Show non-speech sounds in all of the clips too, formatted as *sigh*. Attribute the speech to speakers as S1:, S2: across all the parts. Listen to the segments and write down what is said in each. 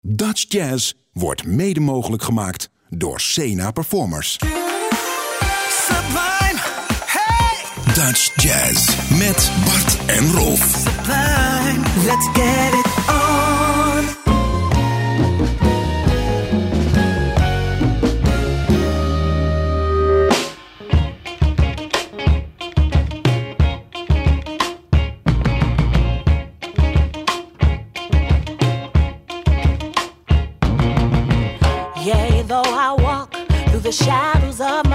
S1: Dutch Jazz wordt mede mogelijk gemaakt door Sena Performers.
S2: Sublime, hey!
S1: Dutch Jazz met Bart en Rolf.
S2: Let's get it.
S3: the shadows of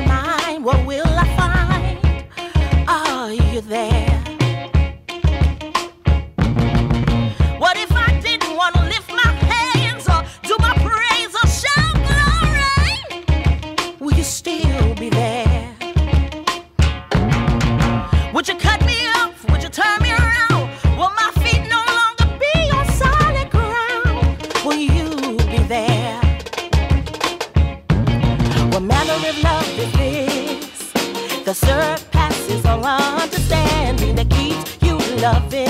S3: loving.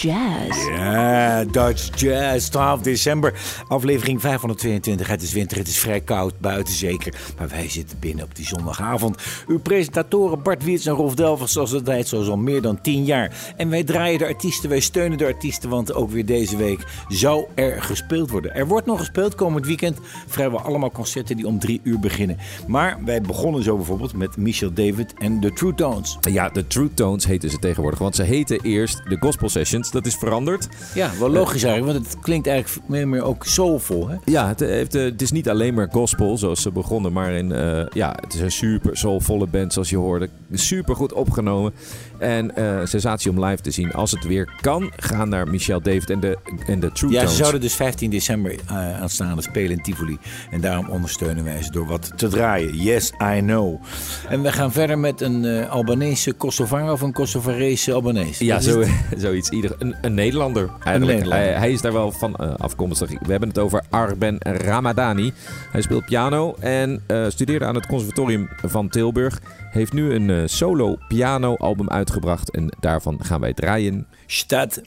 S3: Dutch Jazz.
S4: Ja, Dutch Jazz, 12 december, aflevering 522. Het is winter, het is vrij koud, buiten zeker. Maar wij zitten binnen op die zondagavond. Uw presentatoren Bart Wiets en Rolf Delvers, zoals het tijd zoals al meer dan 10 jaar. En wij draaien de artiesten, wij steunen de artiesten, want ook weer deze week zou er gespeeld worden. Er wordt nog gespeeld komend weekend, vrijwel allemaal concerten die om drie uur beginnen. Maar wij begonnen zo bijvoorbeeld met Michel David en de True Tones.
S5: Ja, de True Tones heten ze tegenwoordig. Want ze heten eerst de Gospel Sessions. Dat is veranderd.
S4: Ja, wel logisch eigenlijk, want het klinkt eigenlijk meer en meer ook soulvol, hè?
S5: Ja, het, heeft, eh, het is niet alleen maar gospel zoals ze begonnen. Maar in, eh, ja, het is een super soulvolle band zoals je hoorde. Super goed opgenomen. En eh, sensatie om live te zien. Als het weer kan, gaan naar Michel David en de, en de True
S4: Ja,
S5: Tones.
S4: ze zouden dus 15 december eh, aanstaande spelen in Tivoli. En daarom ondersteunen wij ze door wat te draaien. Yes, I know. En we gaan verder met een eh, Albanese Kosovar of een Kosovarese Albanese.
S5: Ja, zo, *laughs* zoiets. Ieder, een, een Nederlander. Eigenlijk.
S4: Nederlander.
S5: Hij, hij is daar wel van afkomstig. We hebben het over Arben Ramadani. Hij speelt piano en studeerde aan het conservatorium van Tilburg. Heeft nu een eh, solo piano album uitgebracht. En daarvan gaan wij draaien.
S4: Stad.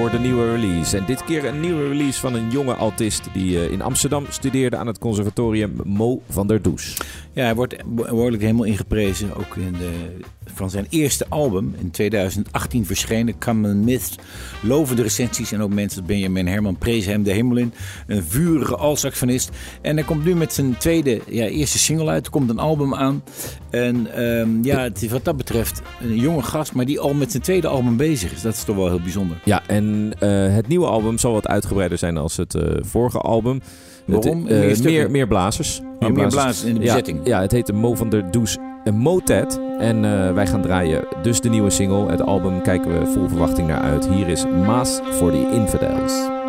S5: Voor de nieuwe release. En dit keer een nieuwe release van een jonge autist die eh, in Amsterdam studeerde aan het conservatorium Mo van der Does.
S4: Ja, hij wordt behoorlijk helemaal ingeprezen. Ook in de van zijn eerste album in 2018 verschenen, Common Myths. Lovende recensies en ook mensen, Benjamin Herman prees hem de hemel in. Een vurige altsaxofonist. En hij komt nu met zijn tweede, ja, eerste single uit. Er komt een album aan. En ehm, ja, het is wat dat betreft een jonge gast, maar die al met zijn tweede album bezig is. Dat is toch wel heel bijzonder.
S5: Ja, en eh, het nieuwe album zal wat uitgebreider zijn als het eh, vorige album.
S4: Waarom?
S5: Het, eh,
S4: Meer
S5: meer, meer blazers.
S4: meer blazers in de
S5: Ja,
S4: bezetting.
S5: Ja, het heet de Mo van der Does een Motet. En eh, wij gaan draaien dus de nieuwe single. Het album kijken we vol verwachting naar uit. Hier is Maas voor the Infidels.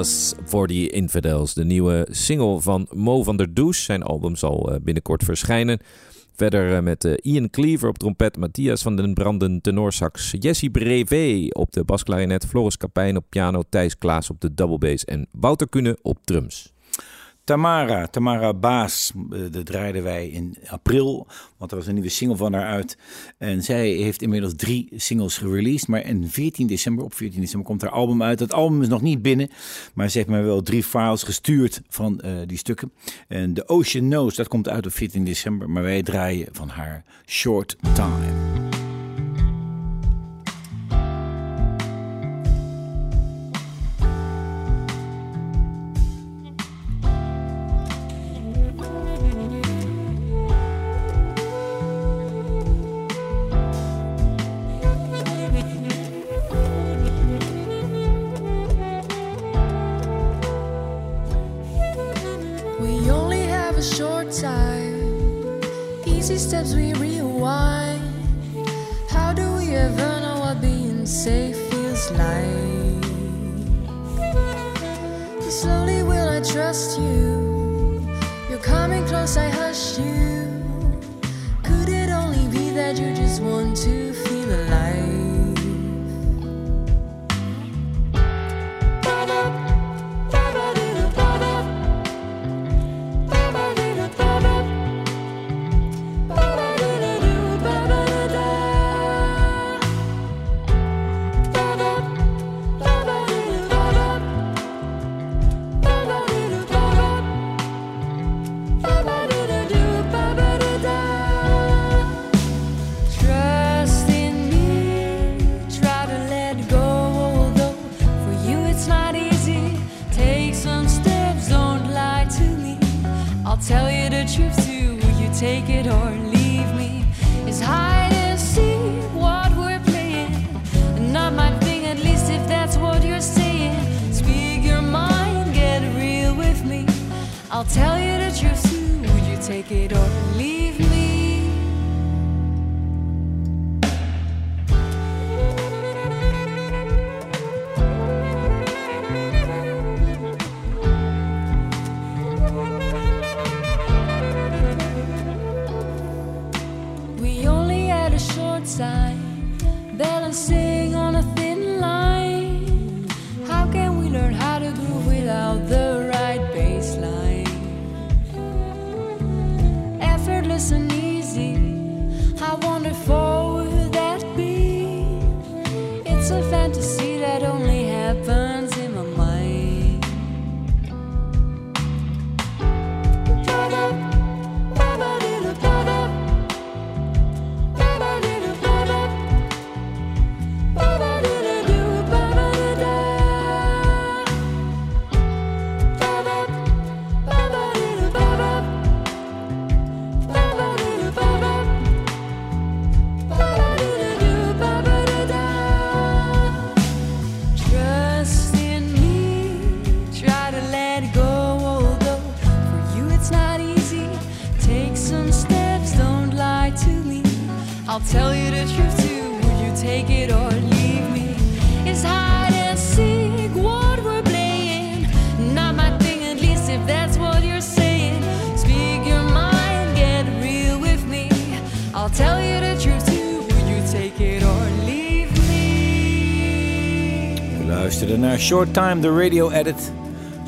S5: Mass for the Infidels. De nieuwe single van Mo van der Does. Zijn album zal eh, binnenkort verschijnen. Verder eh, met eh, Ian Cleaver op trompet, Matthias van den Branden tenorsax, Jesse Brevé op de basklarinet, Floris Kapijn op piano, Thijs Klaas op de double bass en Wouter Kunne op drums.
S4: Tamara, Tamara Baas, eh, dat draaiden wij in april, want er was een nieuwe single van haar uit. En zij heeft inmiddels drie singles gereleased, maar in 14 december, op 14 december komt haar album uit. Het album is nog niet binnen, maar ze heeft mij wel drie files gestuurd van eh, die stukken. En The Ocean Knows, dat komt uit op 14 december, maar wij draaien van haar Short Time.
S6: Tell you the truth too. Will you take it or leave me? It's hide and seek what we're playing. Not my thing, at least if that's what you're saying. Speak your mind, get real with me. I'll tell you the truth too. Will you take it or leave it's not easy. Take some steps, don't lie to me. I'll tell you the truth too. Will you take it or leave me? It's hide and seek what we're playing. Not my thing, at least if that's what you're saying. Speak your mind, get real with me. I'll tell you the truth too. Will you take it or leave me?
S4: We luisterden er naar Short Time, de radio edit.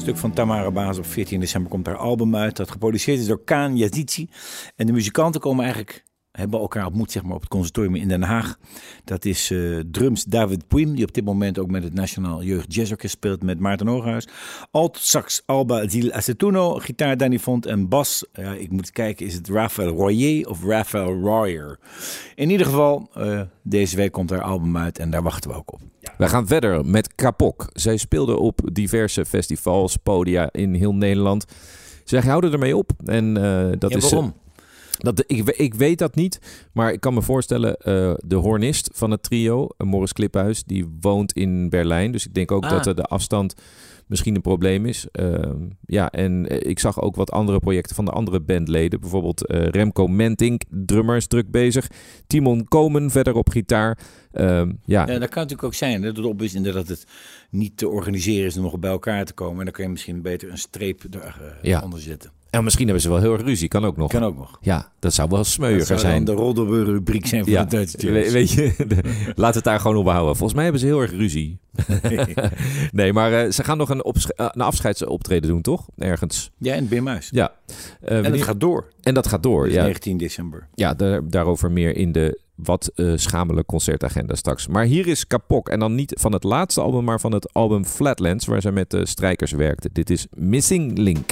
S4: Stuk van Tamara Baas. Op 14 december komt haar album uit. Dat geproduceerd is door Kaan Yazici. En de muzikanten komen eigenlijk hebben elkaar ontmoet zeg maar, op het conservatorium in Den Haag. Dat is eh, drums David Puim, die op dit moment ook met het Nationaal Jeugd Jazz Orkest speelt met Maarten Oorhuis. Alt, sax Alba Zil Acetuno, gitaar Danny Font en bas, ja, ik moet kijken, is het Raphaël Royer of Raphaël Royer? In ieder geval, eh, deze week komt haar album uit en daar wachten we ook op.
S5: We gaan verder met Kapok. Zij speelde op diverse festivals, podia in heel Nederland. Zij houden ermee op. En eh, dat
S4: Ja,
S5: is.
S4: waarom?
S5: Dat, ik, ik weet dat niet, maar ik kan me voorstellen, eh, de hornist van het trio, eh, Morris Kliphuis, die woont in Berlijn. Dus ik denk ook
S4: Ah.
S5: dat eh, de afstand misschien een probleem is. Ehm, ja, en eh, ik zag ook wat andere projecten van de andere bandleden. Bijvoorbeeld eh, Remco Mentink, drummer, is druk bezig. Timon Komen verder op gitaar. Ehm, ja,
S4: Ja, dat kan natuurlijk ook zijn. Dat op is inderdaad dat het niet te organiseren is om nog bij elkaar te komen. En dan kan je misschien beter een streep eronder
S5: Ja.
S4: onder zetten.
S5: En misschien hebben ze wel heel erg ruzie, kan ook nog.
S4: Kan ook nog.
S5: Ja, dat zou wel
S4: Dat
S5: smeuiger zijn.
S4: dan de Roddelburg-rubriek zijn van
S5: Ja,
S4: de Duitse
S5: we- weet je, de- laat het daar gewoon op houden. Volgens mij hebben ze heel erg ruzie. *laughs* nee, maar eh, ze gaan nog een, eh, een afscheidsoptreden doen, toch? Ergens.
S4: Ja, in Bimhuis.
S5: Ja. Eh,
S4: En het gaat door.
S5: en dat gaat door,
S4: Dus
S5: ja.
S4: 19 december.
S5: Ja, daar- daarover meer in de wat eh schamele concertagenda straks. Maar hier is Kapok. En dan niet van het laatste album, maar van het album Flatlands, waar zij met de strijkers werkte. Dit is Missing Link.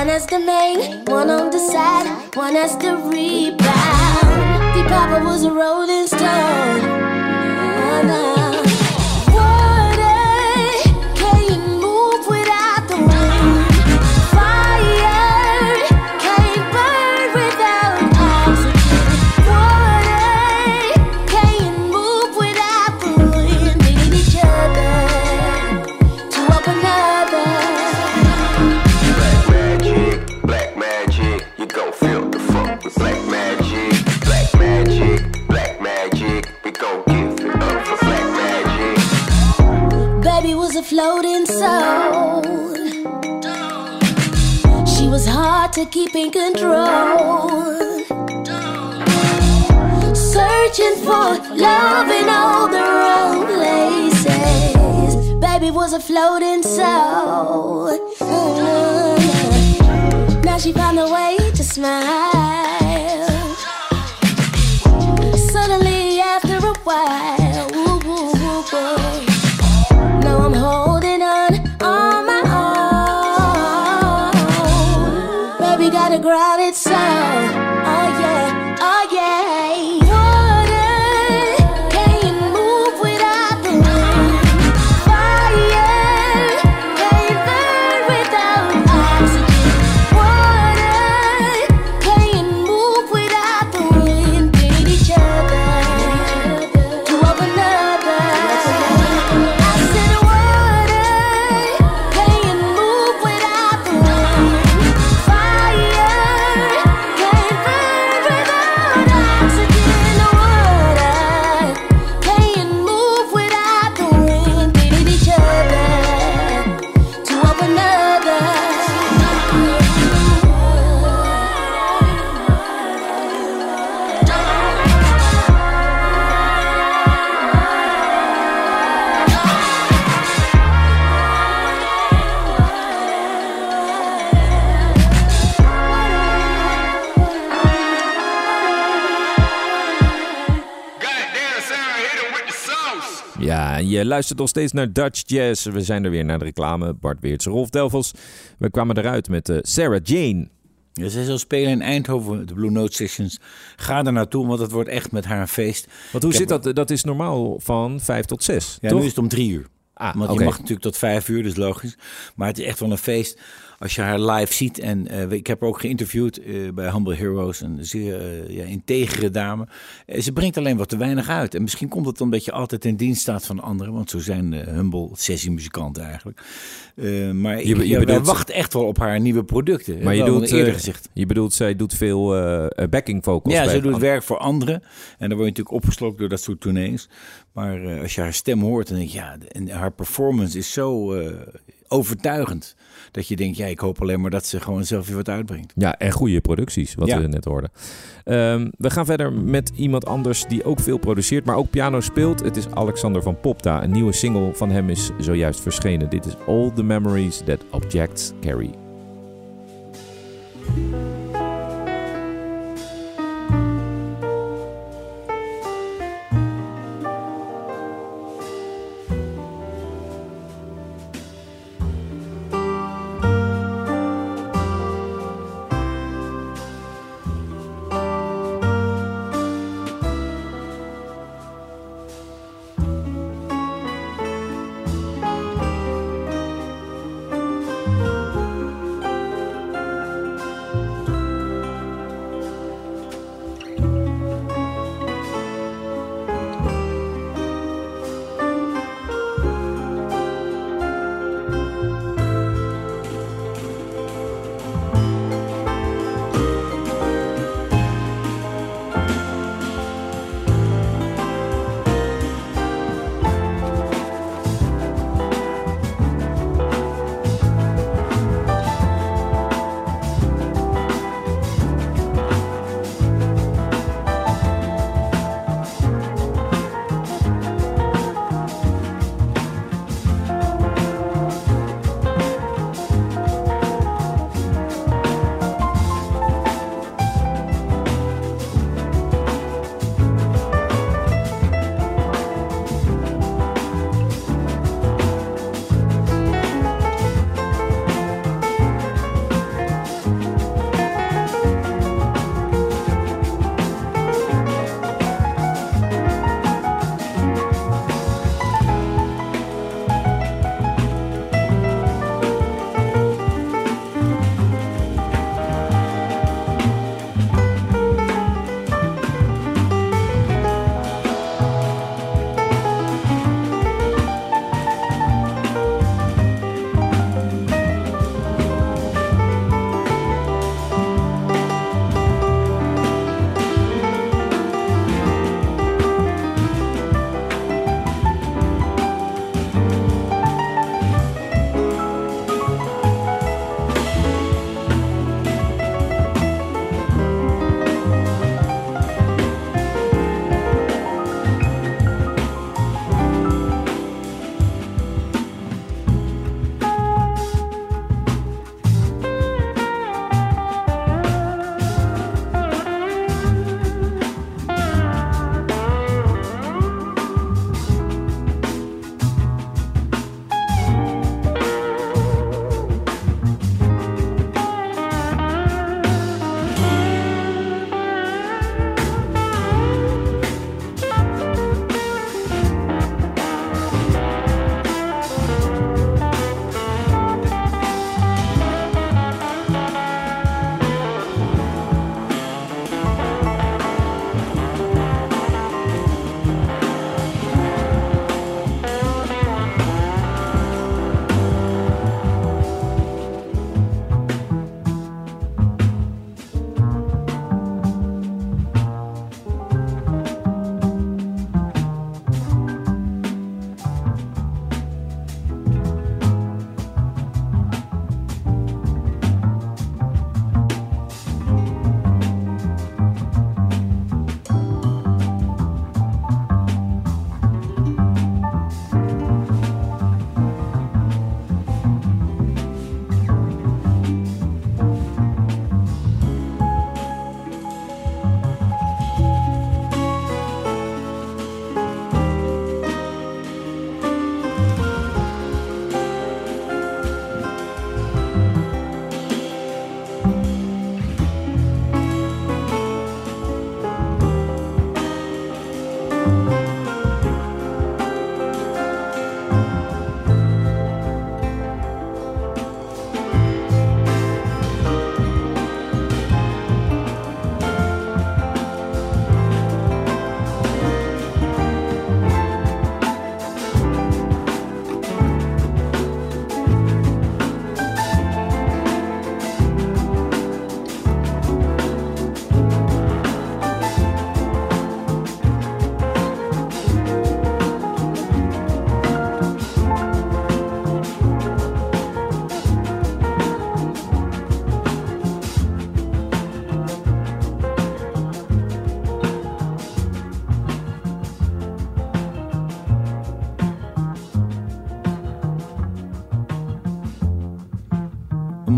S7: One as the main, one on the side, one as the rebound. The Papa was a rolling stone. Floating soul. She was hard to keep in control. Searching for love in all the wrong places. Baby was a floating soul. Now she found a way to smile.
S5: Luistert nog steeds naar Dutch Jazz. We zijn er weer naar de reclame. Bart Weerts, Rolf Delvels. We kwamen eruit met eh, Sarah Jane.
S4: Ja, zij zal spelen in Eindhoven, de Blue Note Sessions. Ga er naartoe, want het wordt echt met haar een feest.
S5: Want hoe
S4: Ik
S5: zit
S4: heb-
S5: dat? Dat is normaal van 5 tot 6,
S4: Ja,
S5: toch?
S4: nu is het om drie uur.
S5: Ah,
S4: Want je mag natuurlijk tot vijf uur, dus logisch. Maar het is echt wel een feest als je haar live ziet. En eh, ik heb haar ook geïnterviewd eh, bij Humble Heroes. Een zeer eh, ja, integere dame. Ze brengt alleen wat te weinig uit. En misschien komt het omdat je altijd in dienst staat van anderen. Want zo zijn Humble sessiemuzikanten eigenlijk. Maar
S5: Je bedoelt-
S4: wachten echt wel op haar nieuwe producten.
S5: Maar je
S4: Wel
S5: doet,
S4: eerder gezegd.
S5: je bedoelt, zij doet veel backing vocals.
S4: Ja, ze doet werk voor anderen. En dan word je natuurlijk opgeslokt door dat soort tournees. Maar als je haar stem hoort, dan denk je, ja, en haar performance is zo overtuigend. Dat je denkt, ja, ik hoop alleen maar dat ze gewoon zelf weer wat uitbrengt.
S5: Ja, en goede producties, wat
S4: Ja.
S5: we net hoorden. Ehm, we gaan verder met iemand anders die ook veel produceert, maar ook piano speelt. Het is Alexander van Popta. Een nieuwe single van hem is zojuist verschenen. Dit is All the Memories That Objects Carry.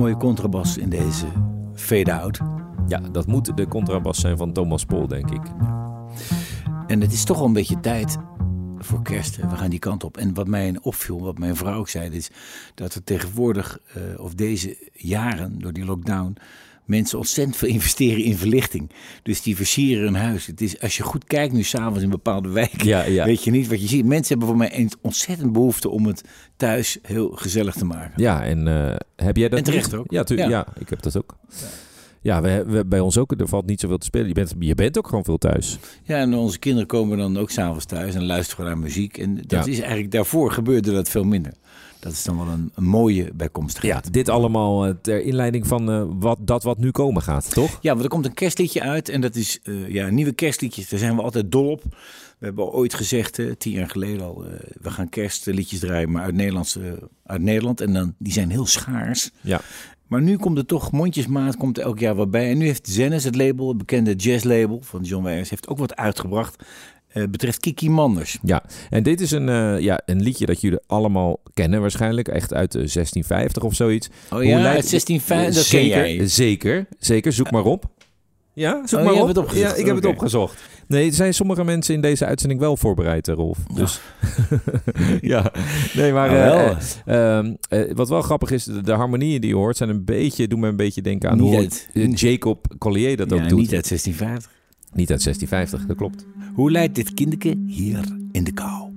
S8: Mooie contrabas in deze fade-out.
S5: Ja, dat moet de contrabas zijn van Thomas Pol, denk ik.
S8: En het is toch wel een beetje tijd voor kerst. We gaan die kant op. En wat mij opviel, wat mijn vrouw ook zei, is dat er tegenwoordig, eh, of deze jaren door die lockdown, mensen ontzettend veel investeren in verlichting. Dus die versieren hun huis. Het is, als je goed kijkt nu s'avonds in bepaalde wijken,
S5: Ja, ja.
S8: weet je niet wat je ziet. Mensen hebben voor mij een ontzettend behoefte om het thuis heel gezellig te maken.
S5: Ja, en eh, heb jij dat
S8: En terecht
S5: niet?
S8: ook.
S5: Ja, tu-
S8: Ja.
S5: ja. ik heb dat ook. Ja, we, we- bij ons ook. Er valt niet zoveel te spelen. Je bent, je bent ook gewoon veel thuis.
S8: Ja, en onze kinderen komen dan ook s'avonds thuis en luisteren naar muziek. En dat
S5: Ja.
S8: is eigenlijk daarvoor gebeurde dat veel minder. Dat is dan wel een, een mooie bijkomstigheid.
S5: Dit allemaal eh, ter inleiding van eh, wat, dat wat nu komen gaat, toch?
S8: Ja, want er komt een kerstliedje uit en dat is eh, ja, nieuwe kerstliedjes. Daar zijn we altijd dol op. We hebben ooit gezegd, tien jaar geleden al, eh, we gaan kerstliedjes draaien, maar uit, Nederlands, eh, uit Nederland. En dan, die zijn heel schaars.
S5: Ja.
S8: Maar nu komt er toch mondjesmaat, komt er elk jaar wat bij. En nu heeft Zennis, het label, het bekende jazzlabel van John Wijers, heeft ook wat uitgebracht. Eh, betreft Kiki Manders.
S5: Ja, en dit is een, eh, ja, een liedje dat jullie allemaal kennen waarschijnlijk. Echt uit de 1650 of zoiets.
S8: Oh ja, uit 1650, dat ken
S5: zeker,
S8: jij.
S5: Zeker, zeker. Zoek maar op. Ja, zoek
S8: Oh,
S5: maar op.
S8: hebt het opgezocht.
S5: Ja, ik heb het opgezocht. Nee, er zijn sommige mensen in deze uitzending wel voorbereid, eh, Rolf. Dus *laughs* ja, nee, maar
S8: Nou, wel.
S5: eh, ehm, eh, wat wel grappig is, de, de harmonieën die je hoort zijn een beetje, doen me een beetje denken aan
S8: Niet
S5: hoe
S8: uit-
S5: eh, Jacob Collier dat
S8: Ja,
S5: ook doet.
S8: niet uit 1650.
S5: Niet uit 1650, dat klopt.
S8: Hoe leidt dit kindeke hier in de kou?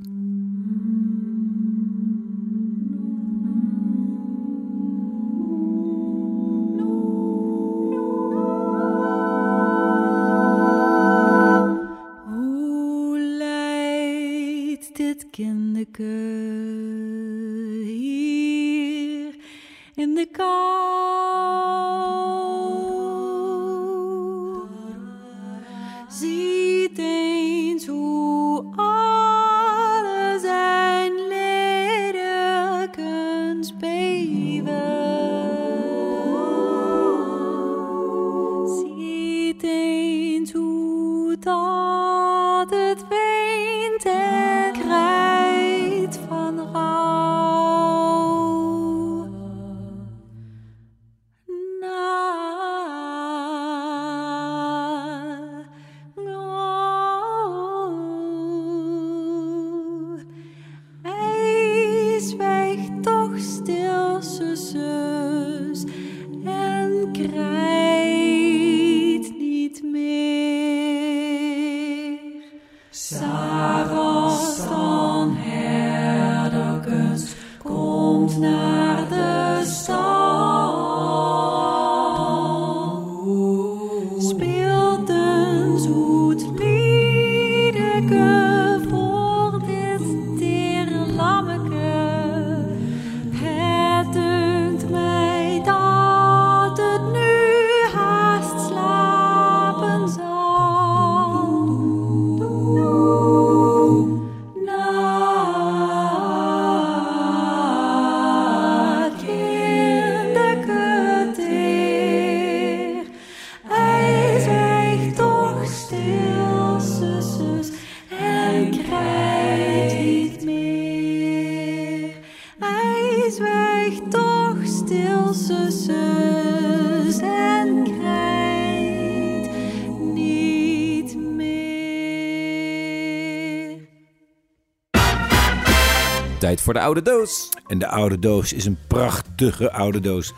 S9: Voor
S5: de oude doos.
S8: En de oude doos is een prachtige oude doos.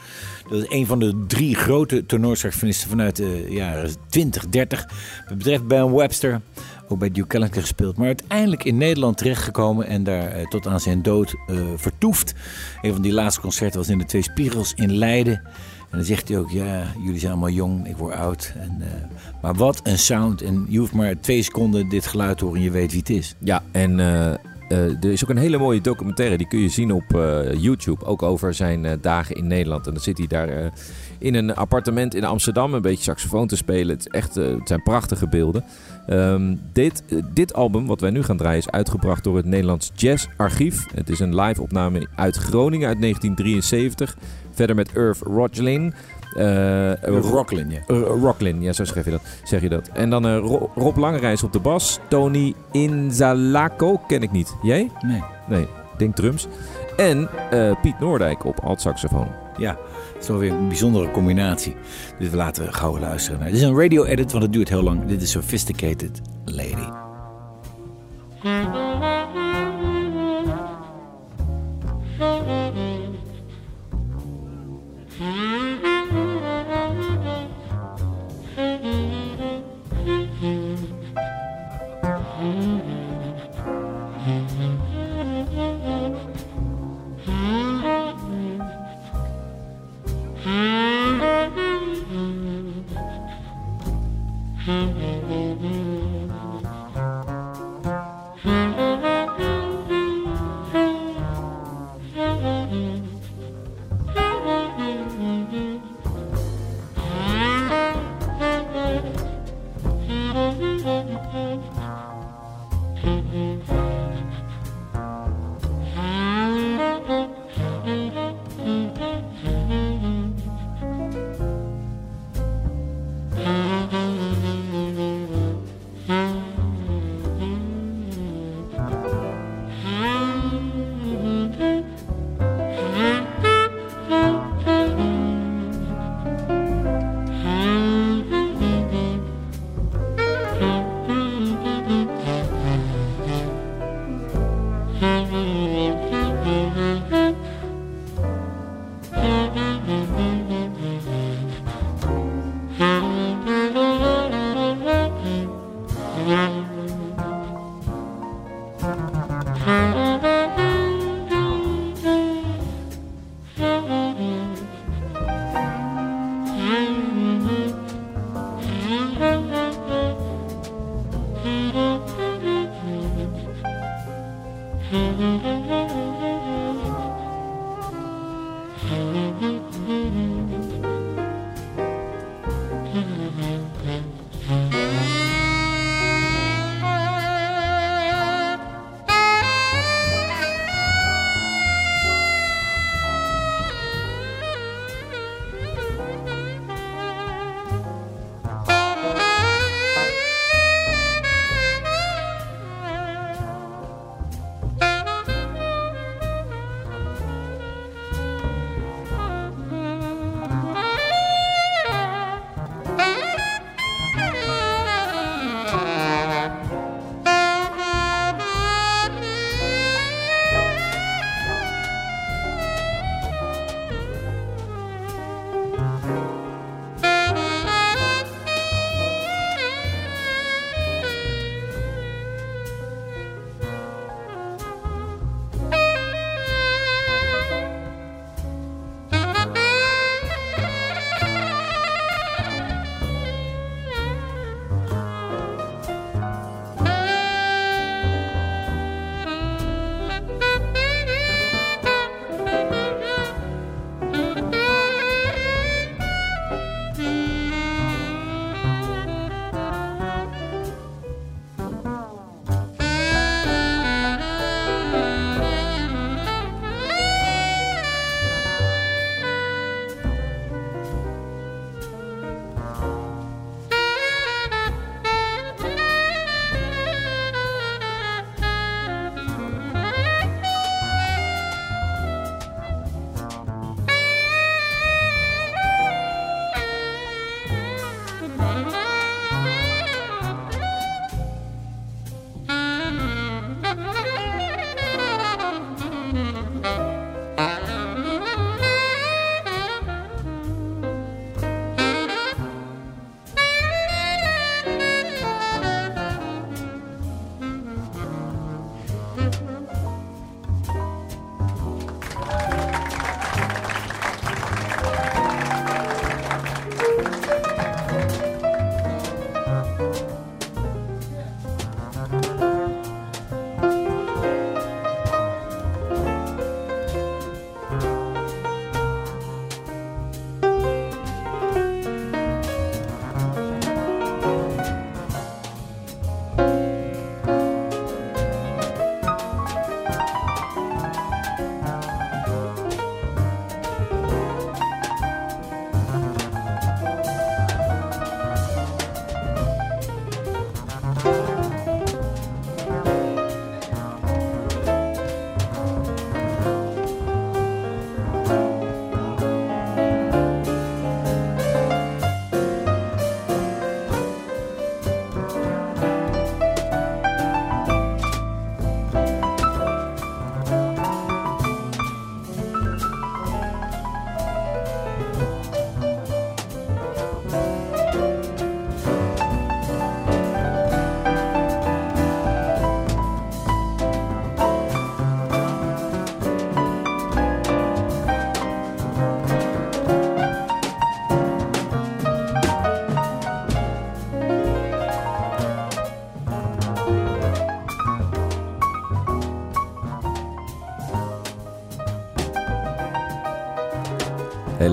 S8: Dat is een van de drie grote tenorsaxofonisten vanuit de jaren 20, 30. Het betreft Ben Webster, ook bij Duke Ellington gespeeld. Maar uiteindelijk in Nederland terechtgekomen en daar eh, tot aan zijn dood eh, vertoefd. Een van die laatste concerten was in de Twee Spiegels in Leiden. En dan zegt hij ook, ja, jullie zijn allemaal jong, ik word oud. En, eh, maar wat een sound. En je hoeft maar twee seconden dit geluid te horen en je weet wie het is.
S5: Ja, en eh, eh, er is ook een hele mooie documentaire. Die kun je zien op eh, YouTube. Ook over zijn eh, dagen in Nederland. En dan zit hij daar in een appartement in Amsterdam. Een beetje saxofoon te spelen. Het, echt, het zijn prachtige beelden. Ehm, dit, dit album, wat wij nu gaan draaien, is uitgebracht door het Nederlands Jazz Archief. Het is een live opname uit Groningen uit 1973. Verder met Irv Rochlin. Eh,
S8: Rocklin, ja.
S5: Uh, Rocklin, ja, zo schrijf je dat. Zeg je dat. En dan eh, Ro- Rob Langerijs op de bas. Tony Inzalaco, ken ik niet. Jij?
S8: Nee.
S5: Nee, ik denk drums. En eh, Piet Noordijk op alt-saxofoon.
S4: Ja, het is toch weer een bijzondere combinatie. Dus we laten gauw luisteren naar. Dit is een radio-edit, want het duurt heel lang. Dit is Sophisticated Lady.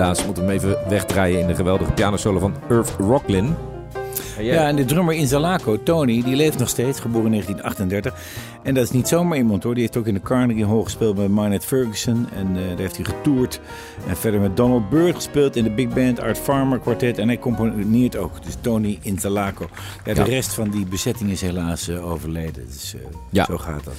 S5: Helaas moeten we hem even wegdraaien in de geweldige pianosolo van Irv Rocklin. En jij-
S4: Ja, en de drummer in Zalaco, Tony, die leeft nog steeds, geboren in 1938. En dat is niet zomaar iemand hoor. Die heeft ook in de Carnegie Hall gespeeld met Maynard Ferguson. En eh, daar heeft hij getoerd. En verder met Donald Byrd gespeeld in de big band Art Farmer Quartet. En hij componeert ook. Dus Tony in Zalaco. Ja, de
S5: Ja.
S4: rest van die bezetting is helaas eh, overleden. Dus eh,
S5: Ja.
S4: zo gaat dat.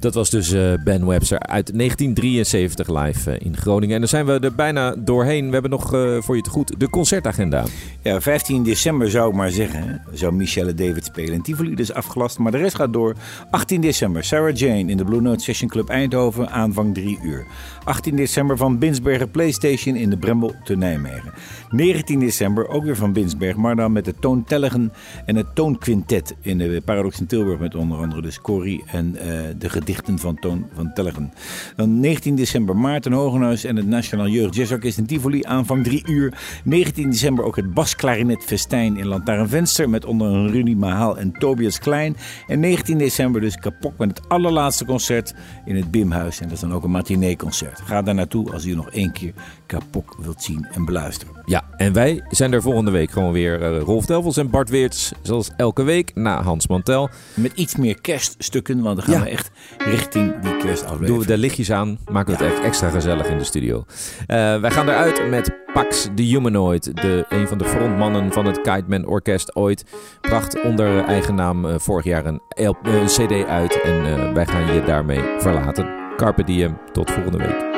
S5: Dat was dus eh, Ben Webster uit 1973 live eh, in Groningen. En dan zijn we er bijna doorheen. We hebben nog eh, voor je te goed de concertagenda.
S4: Ja, 15 december zou ik maar zeggen. Zou Michelle David spelen. En Tivoli is afgelast, maar de rest gaat door. 18 december, Sarah Jane in de Blue Note Session Club Eindhoven, aanvang 3 uur. 18 december van Binsbergen Playstation in de Brembel te Nijmegen. 19 december ook weer van Binsberg, maar dan met de Toontelligen en het Toonquintet in de Paradox in Tilburg. Met onder andere dus Corrie en de gedichten van Toon van Tellegen. Dan 19 december Maarten Hogenhuis en het Nationaal Jeugd Jazzorkest in Tivoli, aanvang 3 uur. 19 december ook het Basklarinet Festijn in Lantaarnvenster met onder andere Rudy Mahaal en Tobias Klein. En 19 december dus kapok met het allerlaatste concert in het Bimhuis. En dat is dan ook een matineeconcert. Ga daar naartoe als u nog één keer kapok wilt zien en beluisteren.
S5: Ja, en wij zijn er volgende week gewoon weer. eh, Rolf Delvels en Bart Weerts, zoals elke week, na Hans Mantel.
S4: Met iets meer kerststukken, want dan gaan
S5: Ja.
S4: we echt richting die kerstaflevering.
S5: Doen we de lichtjes aan, maken we het echt extra gezellig in de studio. Eh, wij gaan eruit met Pax the Humanoid, de, een van de frontmannen van het Kite Man Orkest ooit. Bracht onder eigen naam eh, vorig jaar een, LP, CD uit en wij gaan je daarmee verlaten. Carpe diem, tot volgende week.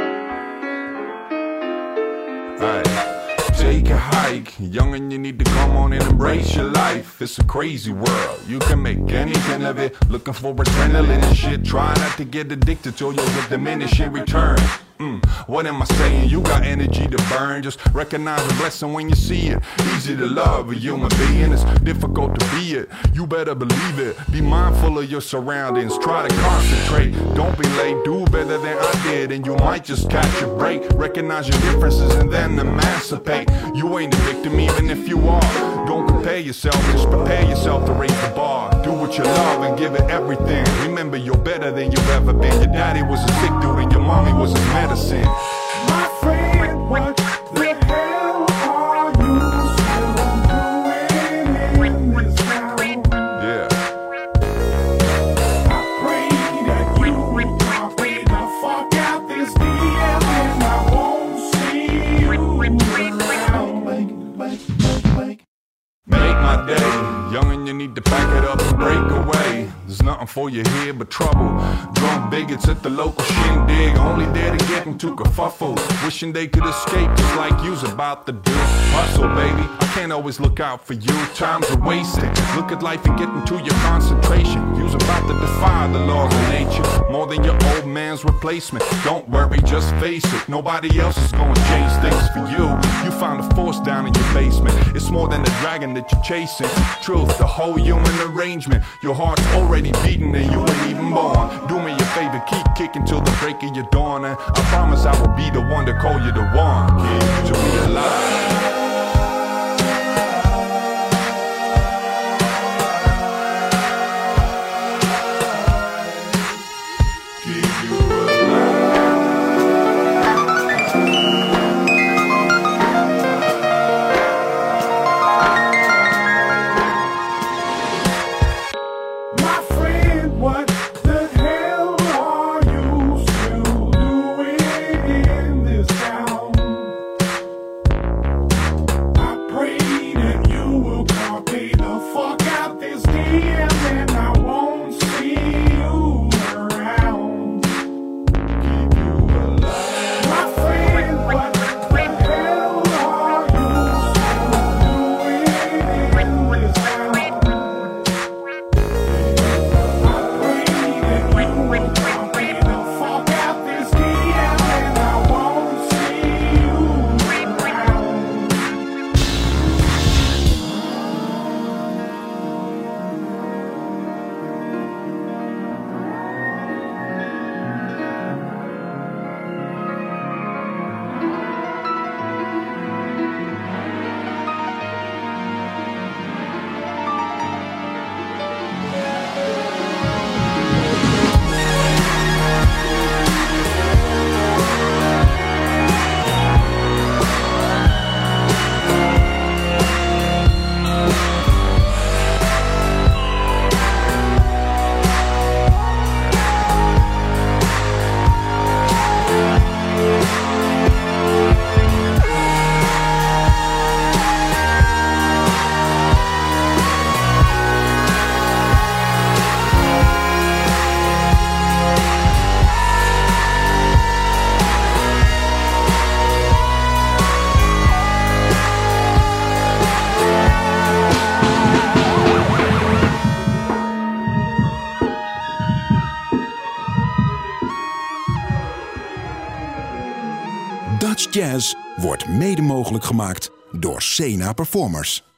S10: A hike, young and you need to come on and embrace your life. It's a crazy world, you can make anything of it. Looking for adrenaline and shit, try not to get addicted or you'll get diminishing return. Mm, what am I saying? You got energy to burn. Just recognize the blessing when you see it. Easy to love a human being, it's difficult to be it. You better believe it. Be mindful of your surroundings. Try to concentrate. Don't be late. Do better than I did, and you might just catch a break. Recognize your differences and then emancipate. You ain't a victim, even if you are. Don't compare yourself. Just prepare yourself to raise the bar. Do what you love and give it everything. Remember, you're better than you've ever been. Your daddy was a sick dude, and your mommy was his medicine. Wishing they could escape just like you's about to do. Hustle, baby, I can't always look out for you. Time's a wasted. Look at life and get into your concentration. You's about to defy the laws of nature more than your old man's replacement. Don't worry, just face it. Nobody else is gonna change things for you. You found a force down in your basement. It's more than the dragon that you're chasing. Truth, the whole human arrangement. Your heart's already beating and you ain't even born. Do me keep kicking till the break of your dawn. And I promise I will be the one to call you the one. To be alive.
S1: Gemaakt door Sena Performers.